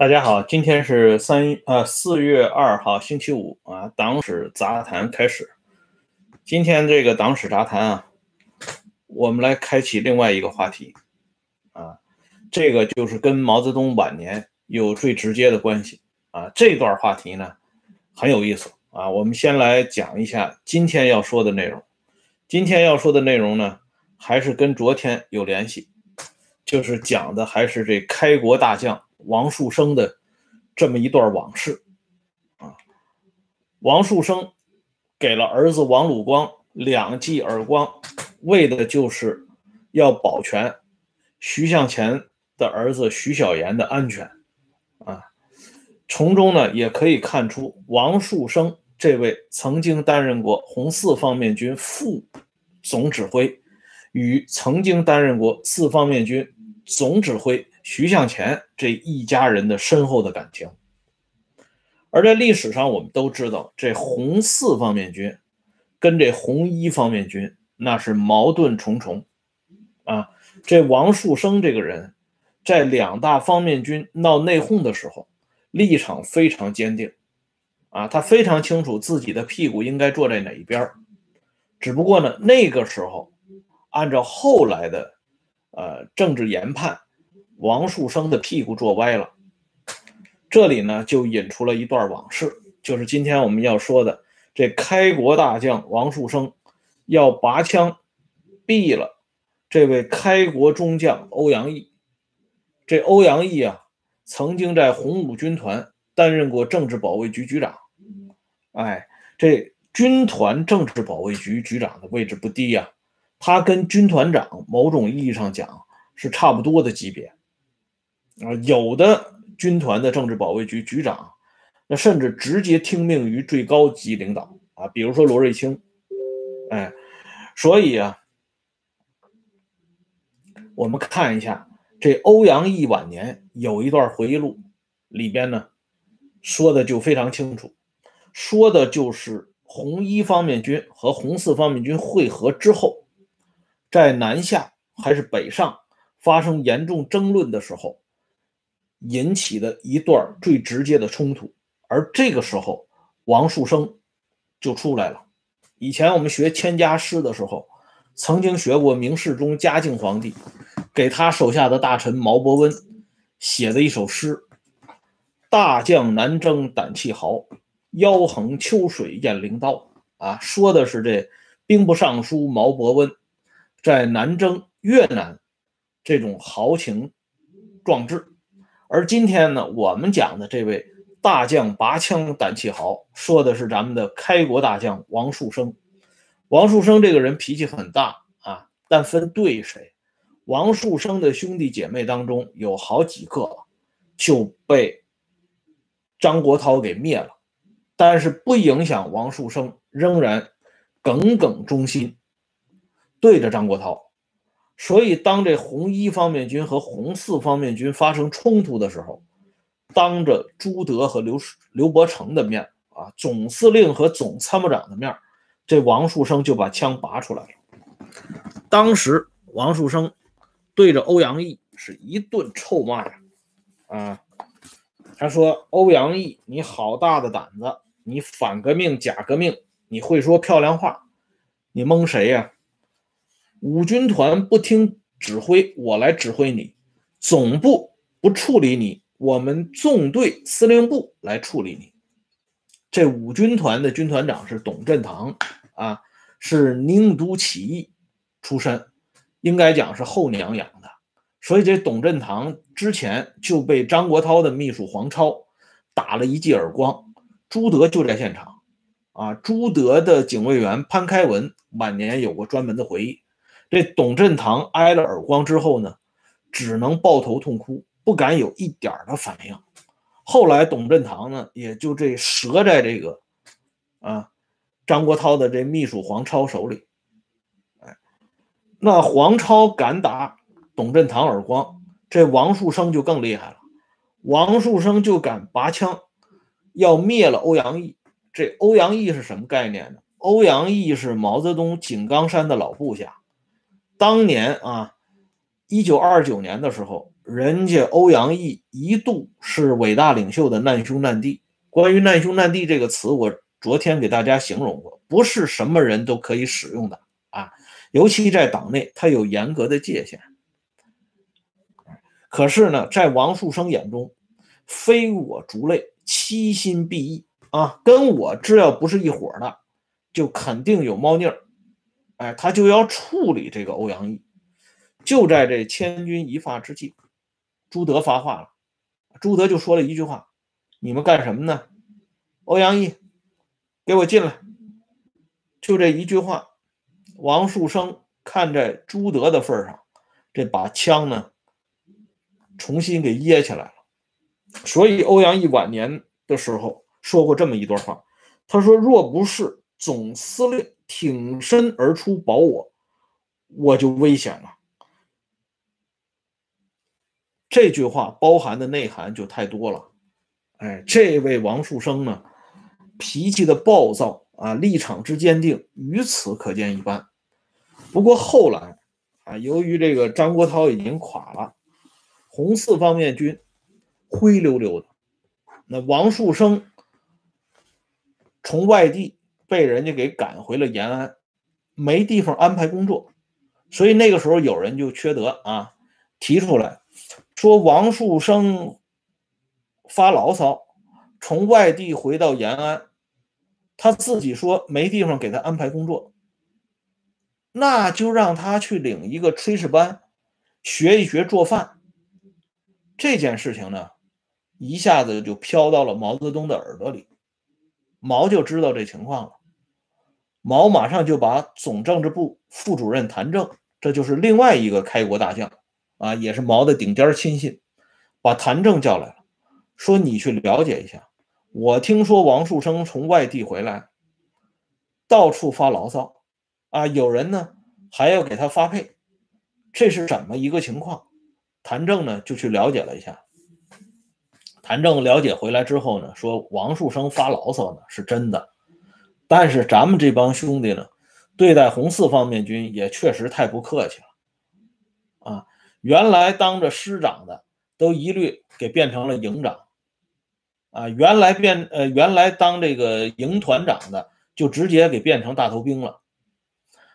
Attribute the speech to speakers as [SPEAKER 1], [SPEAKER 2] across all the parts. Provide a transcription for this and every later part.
[SPEAKER 1] 大家好，今天是三呃四月二号星期五啊，党史杂谈开始。今天这个党史杂谈啊，我们来开启另外一个话题啊，这个就是跟毛泽东晚年有最直接的关系啊。这段话题呢很有意思啊，我们先来讲一下今天要说的内容。今天要说的内容呢，还是跟昨天有联系，就是讲的还是这开国大将。王树声的这么一段往事啊，王树声给了儿子王鲁光两记耳光，为的就是要保全徐向前的儿子徐小岩的安全啊。从中呢，也可以看出王树声这位曾经担任过红四方面军副总指挥，与曾经担任过四方面军总指挥。徐向前这一家人的深厚的感情，而在历史上，我们都知道，这红四方面军跟这红一方面军那是矛盾重重啊。这王树声这个人，在两大方面军闹内讧的时候，立场非常坚定啊，他非常清楚自己的屁股应该坐在哪一边只不过呢，那个时候，按照后来的呃政治研判。王树声的屁股坐歪了，这里呢就引出了一段往事，就是今天我们要说的这开国大将王树声要拔枪毙了这位开国中将欧阳毅。这欧阳毅啊，曾经在红五军团担任过政治保卫局局长。哎，这军团政治保卫局局长的位置不低呀，他跟军团长某种意义上讲是差不多的级别。啊，有的军团的政治保卫局局长，那甚至直接听命于最高级领导啊，比如说罗瑞卿，哎，所以啊，我们看一下这欧阳毅晚年有一段回忆录，里边呢说的就非常清楚，说的就是红一方面军和红四方面军会合之后，在南下还是北上发生严重争论的时候。引起的一段最直接的冲突，而这个时候，王树声就出来了。以前我们学千家诗的时候，曾经学过明世宗嘉靖皇帝给他手下的大臣毛伯温写的一首诗：“大将南征胆气豪，腰横秋水雁翎刀。”啊，说的是这兵部尚书毛伯温在南征越南这种豪情壮志。而今天呢，我们讲的这位大将拔枪胆气豪，说的是咱们的开国大将王树声。王树声这个人脾气很大啊，但分对谁。王树声的兄弟姐妹当中有好几个就被张国焘给灭了，但是不影响王树声仍然耿耿忠心，对着张国焘。所以，当这红一方面军和红四方面军发生冲突的时候，当着朱德和刘刘伯承的面啊，总司令和总参谋长的面，这王树声就把枪拔出来了。当时，王树声对着欧阳毅是一顿臭骂呀！啊，他说：“欧阳毅，你好大的胆子！你反革命、假革命，你会说漂亮话，你蒙谁呀？”五军团不听指挥，我来指挥你；总部不处理你，我们纵队司令部来处理你。这五军团的军团长是董振堂啊，是宁都起义出身，应该讲是后娘养的。所以这董振堂之前就被张国焘的秘书黄超打了一记耳光，朱德就在现场啊。朱德的警卫员潘开文晚年有过专门的回忆。这董振堂挨了耳光之后呢，只能抱头痛哭，不敢有一点的反应。后来董振堂呢，也就这折在这个啊张国焘的这秘书黄超手里。哎，那黄超敢打董振堂耳光，这王树声就更厉害了。王树声就敢拔枪要灭了欧阳毅。这欧阳毅是什么概念呢？欧阳毅是毛泽东井冈山的老部下。当年啊，一九二九年的时候，人家欧阳毅一度是伟大领袖的难兄难弟。关于难兄难弟这个词，我昨天给大家形容过，不是什么人都可以使用的啊，尤其在党内，它有严格的界限。可是呢，在王树声眼中，非我族类，其心必异啊，跟我只要不是一伙的，就肯定有猫腻儿。哎，他就要处理这个欧阳毅。就在这千钧一发之际，朱德发话了。朱德就说了一句话：“你们干什么呢？”欧阳毅，给我进来。就这一句话，王树声看在朱德的份上，这把枪呢。重新给掖起来了，所以欧阳毅晚年的时候说过这么一段话，他说：“若不是总司令挺身而出保我，我就危险了。”这句话包含的内涵就太多了。哎，这位王树声呢，脾气的暴躁啊，立场之坚定，于此可见一斑。不过后来啊，由于这个张国焘已经垮了。红四方面军灰溜溜的，那王树声从外地被人家给赶回了延安，没地方安排工作，所以那个时候有人就缺德啊，提出来说王树声发牢骚，从外地回到延安，他自己说没地方给他安排工作，那就让他去领一个炊事班，学一学做饭。这件事情呢，一下子就飘到了毛泽东的耳朵里，毛就知道这情况了。毛马上就把总政治部副主任谭政，这就是另外一个开国大将啊，也是毛的顶尖亲信，把谭政叫来了，说：“你去了解一下，我听说王树声从外地回来，到处发牢骚，啊，有人呢还要给他发配，这是怎么一个情况？”谭政呢就去了解了一下，谭政了解回来之后呢，说王树声发牢骚呢是真的，但是咱们这帮兄弟呢，对待红四方面军也确实太不客气了，啊，原来当着师长的都一律给变成了营长，啊，原来变呃原来当这个营团长的就直接给变成大头兵了。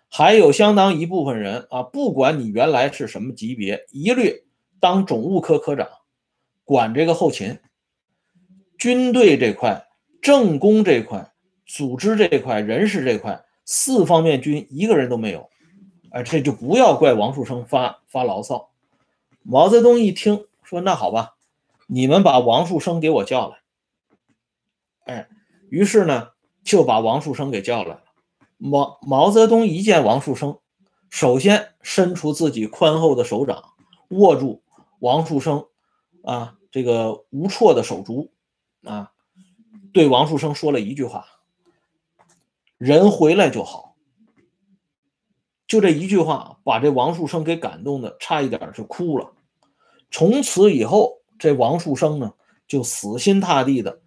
[SPEAKER 1] 还有相当一部分人啊，不管你原来是什么级别，一律。当总务科科长，管这个后勤、军队这块、政工这块、组织这块、人事这块，四方面军一个人都没有。哎，这就不要怪王树声发发牢骚。毛泽东一听说，那好吧，你们把王树声给我叫来。哎，于是呢，就把王树声给叫来了。毛毛泽东一见王树声，首先伸出自己宽厚的手掌，握住。王树声啊，这个无措的手足啊，对王树声说了一句话：“人回来就好。”就这一句话，把这王树声给感动的差一点就哭了。从此以后，这王树声呢，就死心塌地的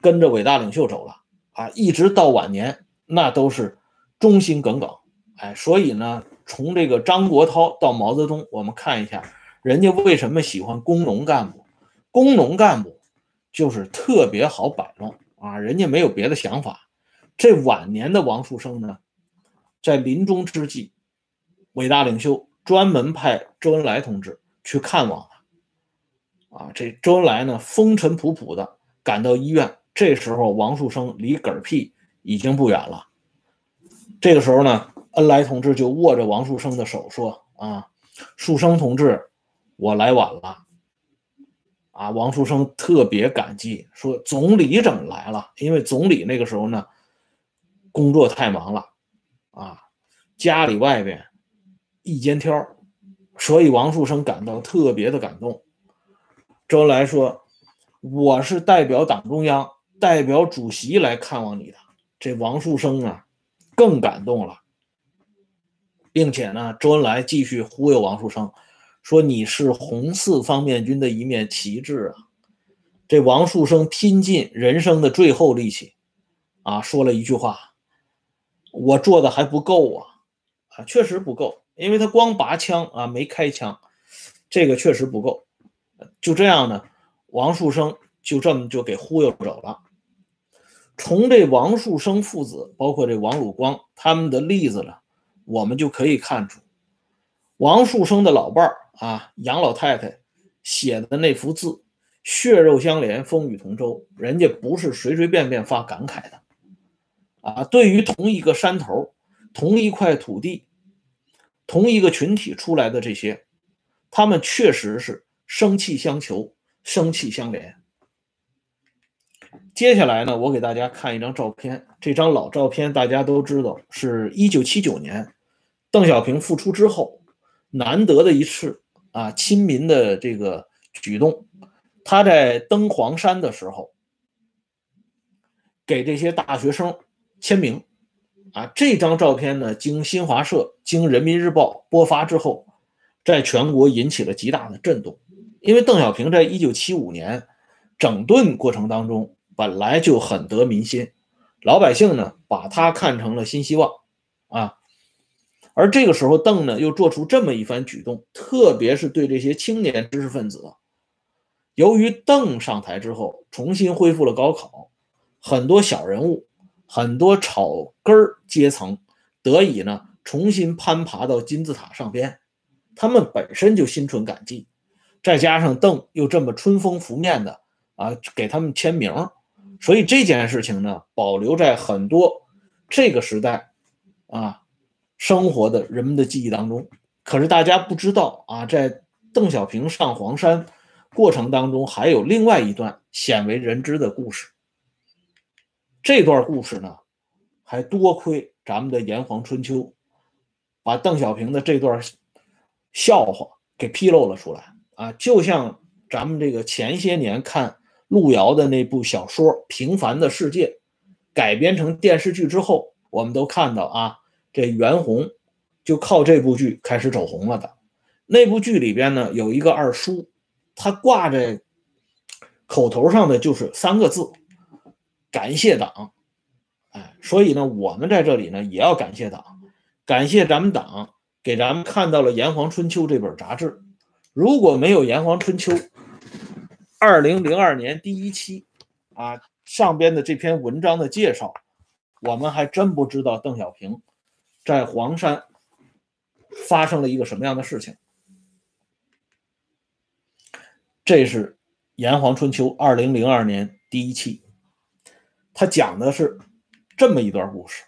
[SPEAKER 1] 跟着伟大领袖走了啊，一直到晚年，那都是忠心耿耿。哎，所以呢，从这个张国焘到毛泽东，我们看一下。人家为什么喜欢工农干部？工农干部就是特别好摆弄啊！人家没有别的想法。这晚年的王树声呢，在临终之际，伟大领袖专门派周恩来同志去看望他。啊，这周恩来呢，风尘仆仆的赶到医院，这时候王树声离嗝屁已经不远了。这个时候呢，恩来同志就握着王树声的手说：“啊，树声同志。”我来晚了，啊，王树声特别感激，说总理怎么来了？因为总理那个时候呢，工作太忙了，啊，家里外边一肩挑，所以王树声感到特别的感动。周恩来说：“我是代表党中央、代表主席来看望你的。”这王树声啊，更感动了，并且呢，周恩来继续忽悠王树声。说你是红四方面军的一面旗帜啊！这王树声拼尽人生的最后力气，啊，说了一句话：“我做的还不够啊！”啊，确实不够，因为他光拔枪啊，没开枪。这个确实不够。就这样呢，王树声就这么就给忽悠走了。从这王树声父子，包括这王鲁光他们的例子呢，我们就可以看出，王树声的老伴儿啊，杨老太太写的那幅字“血肉相连，风雨同舟”，人家不是随随便便发感慨的啊。对于同一个山头、同一块土地、同一个群体出来的这些，他们确实是生气相求，生气相连。接下来呢，我给大家看一张照片。这张老照片大家都知道，是一九七九年邓小平复出之后难得的一次啊亲民的这个举动。他在登黄山的时候，给这些大学生签名啊。这张照片呢，经新华社、经人民日报播发之后，在全国引起了极大的震动。因为邓小平在一九七五年整顿过程当中。本来就很得民心，老百姓呢把他看成了新希望啊，而这个时候邓呢又做出这么一番举动，特别是对这些青年知识分子，由于邓上台之后重新恢复了高考，很多小人物、很多草根阶层得以呢重新攀爬到金字塔上边，他们本身就心存感激，再加上邓又这么春风拂面的啊给他们签名。所以这件事情呢，保留在很多这个时代啊生活的人们的记忆当中。可是大家不知道啊，在邓小平上黄山过程当中，还有另外一段鲜为人知的故事。这段故事呢，还多亏咱们的《炎黄春秋》把邓小平的这段笑话给披露了出来啊，就像咱们这个前些年看。路遥的那部小说《平凡的世界》改编成电视剧之后，我们都看到啊，这袁弘就靠这部剧开始走红了的。那部剧里边呢，有一个二叔，他挂在口头上的就是三个字：感谢党。哎，所以呢，我们在这里呢也要感谢党，感谢咱们党给咱们看到了《炎黄春秋》这本杂志。如果没有《炎黄春秋》，二零零二年第一期，啊，上边的这篇文章的介绍，我们还真不知道邓小平在黄山发生了一个什么样的事情。这是《炎黄春秋》二零零二年第一期，他讲的是这么一段故事，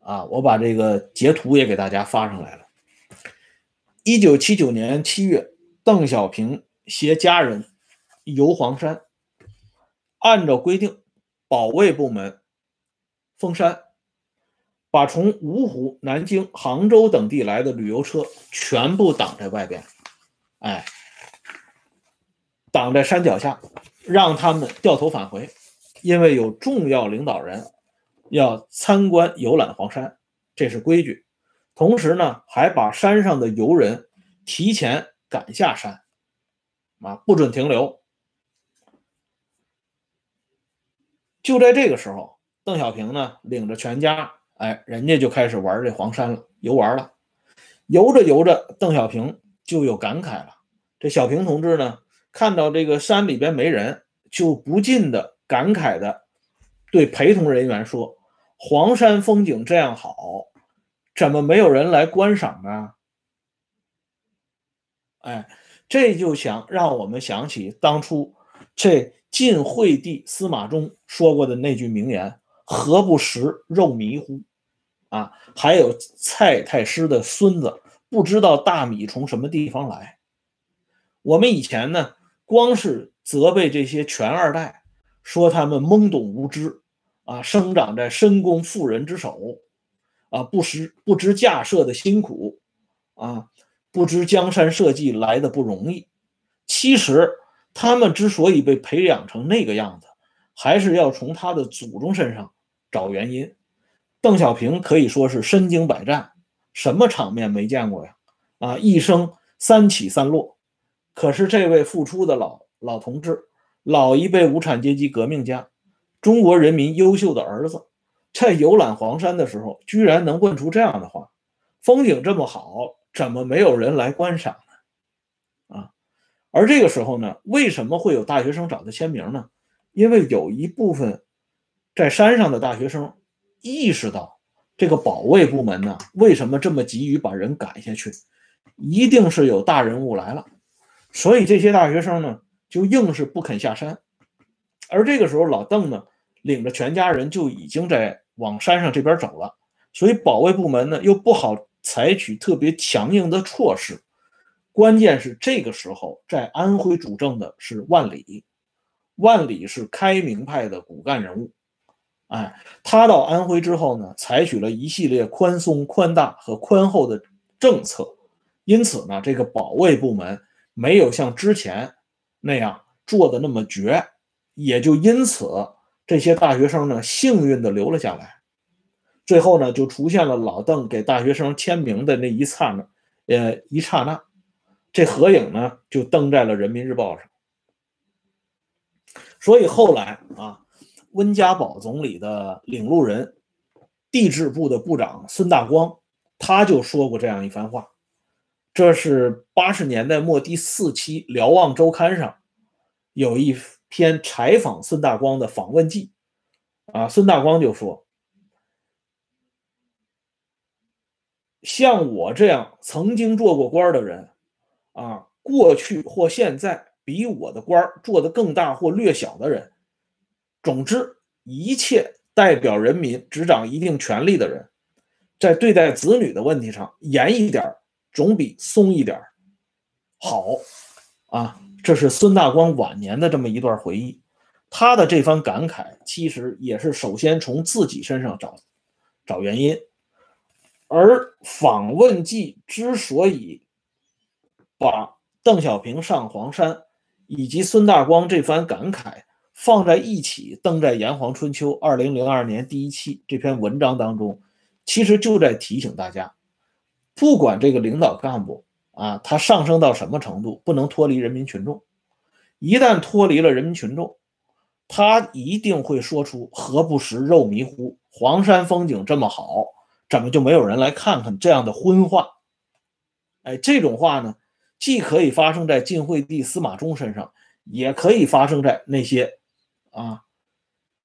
[SPEAKER 1] 啊，我把这个截图也给大家发上来了。一九七九年七月，邓小平携家人。游黄山，按照规定，保卫部门封山，把从芜湖、南京、杭州等地来的旅游车全部挡在外边，哎，挡在山脚下，让他们掉头返回，因为有重要领导人要参观游览黄山，这是规矩。同时呢，还把山上的游人提前赶下山，啊，不准停留。就在这个时候，邓小平呢领着全家，哎，人家就开始玩这黄山了，游玩了。游着游着，邓小平就有感慨了。这小平同志呢，看到这个山里边没人，就不禁的感慨的对陪同人员说：“黄山风景这样好，怎么没有人来观赏呢？”哎，这就想让我们想起当初这。晋惠帝司马衷说过的那句名言：“何不食肉糜乎？”啊，还有蔡太师的孙子不知道大米从什么地方来。我们以前呢，光是责备这些权二代，说他们懵懂无知，啊，生长在深宫妇人之手，啊，不识不知架设的辛苦，啊，不知江山社稷来的不容易。其实。他们之所以被培养成那个样子，还是要从他的祖宗身上找原因。邓小平可以说是身经百战，什么场面没见过呀？啊，一生三起三落。可是这位付出的老老同志，老一辈无产阶级革命家，中国人民优秀的儿子，在游览黄山的时候，居然能问出这样的话：风景这么好，怎么没有人来观赏呢？啊而这个时候呢，为什么会有大学生找他签名呢？因为有一部分在山上的大学生意识到，这个保卫部门呢，为什么这么急于把人赶下去？一定是有大人物来了，所以这些大学生呢，就硬是不肯下山。而这个时候，老邓呢，领着全家人就已经在往山上这边走了，所以保卫部门呢，又不好采取特别强硬的措施。关键是这个时候，在安徽主政的是万里，万里是开明派的骨干人物。哎，他到安徽之后呢，采取了一系列宽松、宽大和宽厚的政策，因此呢，这个保卫部门没有像之前那样做的那么绝，也就因此这些大学生呢，幸运的留了下来。最后呢，就出现了老邓给大学生签名的那一刹那，呃，一刹那。这合影呢，就登在了《人民日报》上。所以后来啊，温家宝总理的领路人、地质部的部长孙大光，他就说过这样一番话。这是八十年代末第四期《瞭望周刊》上有一篇采访孙大光的访问记啊。孙大光就说：“像我这样曾经做过官的人。”啊，过去或现在比我的官做得更大或略小的人，总之一切代表人民执掌一定权力的人，在对待子女的问题上严一点总比松一点好。啊，这是孙大光晚年的这么一段回忆，他的这番感慨其实也是首先从自己身上找找原因，而访问记之所以。把邓小平上黄山以及孙大光这番感慨放在一起，登在《炎黄春秋》二零零二年第一期这篇文章当中，其实就在提醒大家，不管这个领导干部啊，他上升到什么程度，不能脱离人民群众。一旦脱离了人民群众，他一定会说出“何不食肉糜乎？黄山风景这么好，怎么就没有人来看看？”这样的荤话。哎，这种话呢？既可以发生在晋惠帝司马衷身上，也可以发生在那些啊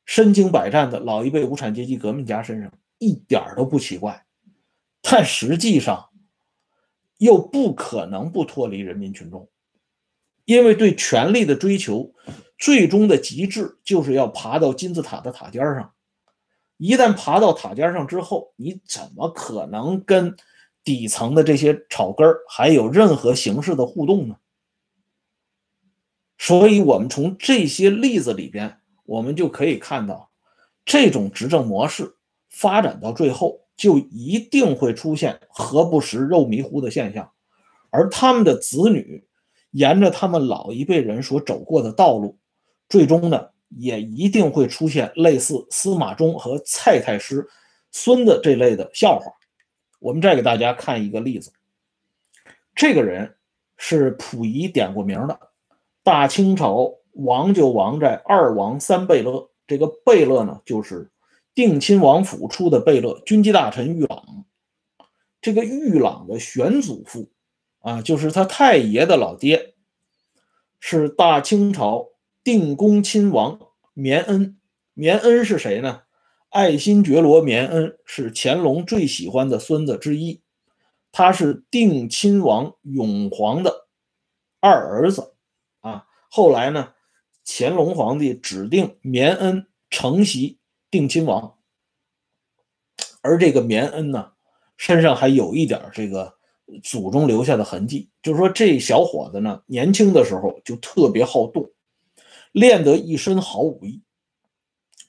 [SPEAKER 1] 身经百战的老一辈无产阶级革命家身上，一点都不奇怪。但实际上又不可能不脱离人民群众，因为对权力的追求，最终的极致就是要爬到金字塔的塔尖上。一旦爬到塔尖上之后，你怎么可能跟？底层的这些草根儿还有任何形式的互动呢？所以，我们从这些例子里边，我们就可以看到，这种执政模式发展到最后，就一定会出现“何不食肉糜乎”的现象，而他们的子女沿着他们老一辈人所走过的道路，最终呢，也一定会出现类似司马衷和蔡太师、孙子这类的笑话。我们再给大家看一个例子，这个人是溥仪点过名的，大清朝王就王在二王三贝勒。这个贝勒呢，就是定亲王府出的贝勒，军机大臣玉朗。这个玉朗的玄祖父啊，就是他太爷的老爹，是大清朝定公亲王绵恩。绵恩是谁呢？爱新觉罗绵恩是乾隆最喜欢的孙子之一，他是定亲王永璜的二儿子啊。后来呢，乾隆皇帝指定绵恩承袭定亲王，而这个绵恩呢，身上还有一点这个祖宗留下的痕迹，就是说这小伙子呢，年轻的时候就特别好动，练得一身好武艺。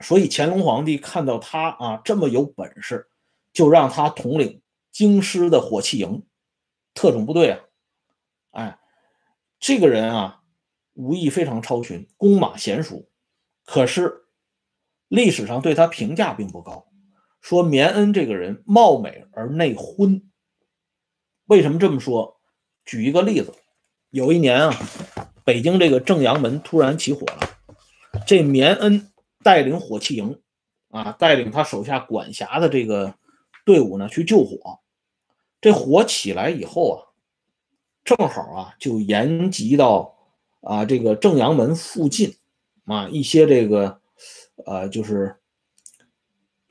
[SPEAKER 1] 所以乾隆皇帝看到他啊这么有本事，就让他统领京师的火器营特种部队啊。哎，这个人啊武艺非常超群，弓马娴熟。可是历史上对他评价并不高，说绵恩这个人貌美而内昏。为什么这么说？举一个例子，有一年啊，北京这个正阳门突然起火了，这绵恩。带领火器营，啊，带领他手下管辖的这个队伍呢去救火。这火起来以后啊，正好啊就延及到啊这个正阳门附近啊一些这个呃就是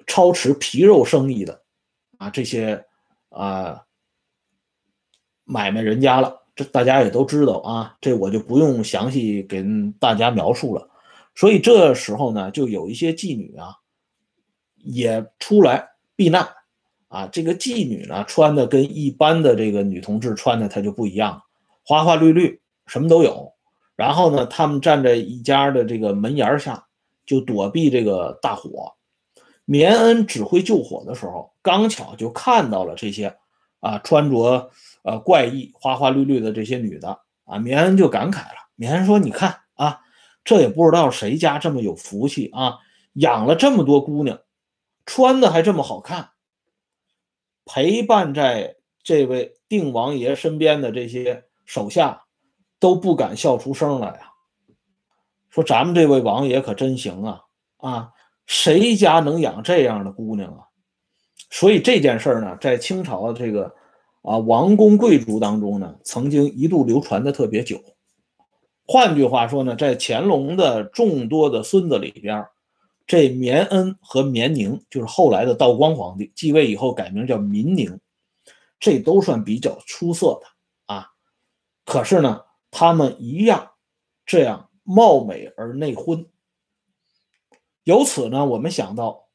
[SPEAKER 1] 操持皮肉生意的啊这些啊买卖人家了，这大家也都知道啊，这我就不用详细跟大家描述了。所以这时候呢，就有一些妓女啊也出来避难。啊，这个妓女呢，穿的跟一般的这个女同志穿的她就不一样，花花绿绿，什么都有。然后呢，他们站在一家的这个门檐下，就躲避这个大火。绵恩指挥救火的时候，刚巧就看到了这些啊，穿着呃怪异、花花绿绿的这些女的啊。绵恩就感慨了，绵恩说：“你看啊，这也不知道谁家这么有福气啊，养了这么多姑娘，穿的还这么好看。”陪伴在这位定王爷身边的这些手下都不敢笑出声来啊！说咱们这位王爷可真行啊！啊，谁家能养这样的姑娘啊？所以这件事儿呢，在清朝的这个啊王公贵族当中呢，曾经一度流传的特别久。换句话说呢，在乾隆的众多的孙子里边。这绵恩和绵宁就是后来的道光皇帝继位以后改名叫民宁，这都算比较出色的啊。可是呢，他们一样这样貌美而内昏。由此呢，我们想到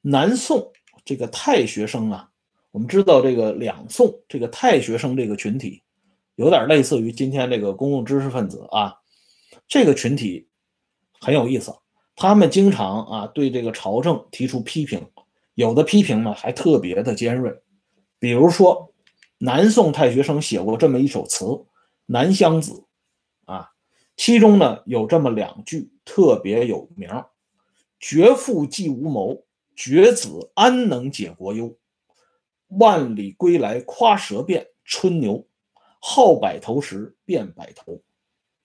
[SPEAKER 1] 南宋这个太学生啊，我们知道这个两宋这个太学生这个群体，有点类似于今天这个公共知识分子啊，这个群体很有意思。他们经常啊对这个朝政提出批评，有的批评呢还特别的尖锐。比如说，南宋太学生写过这么一首词《南乡子》，啊，其中呢有这么两句特别有名：“绝父既无谋，绝子安能解国忧？万里归来夸舌辩，春牛好摆头时便摆头。”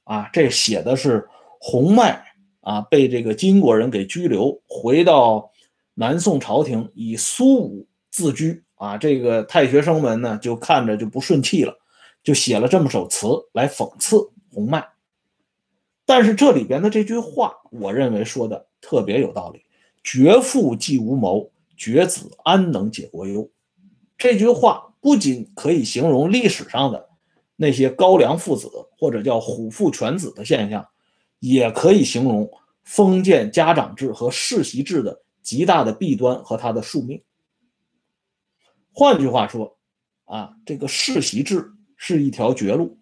[SPEAKER 1] 啊，这写的是洪迈。啊，被这个金国人给拘留，回到南宋朝廷，以苏武自居。啊，这个太学生们呢，就看着就不顺气了，就写了这么首词来讽刺洪迈。但是这里边的这句话，我认为说的特别有道理：“绝父既无谋，绝子安能解国忧？”这句话不仅可以形容历史上的那些高梁父子或者叫虎父犬子的现象。也可以形容封建家长制和世袭制的极大的弊端和它的宿命。换句话说，啊，这个世袭制是一条绝路，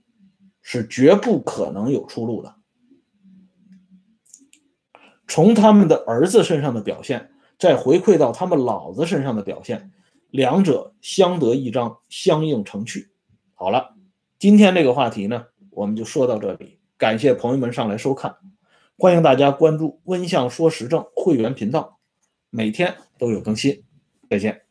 [SPEAKER 1] 是绝不可能有出路的。从他们的儿子身上的表现，再回馈到他们老子身上的表现，两者相得益彰，相映成趣。好了，今天这个话题呢，我们就说到这里。感谢朋友们上来收看，欢迎大家关注“温相说时政”会员频道，每天都有更新。再见。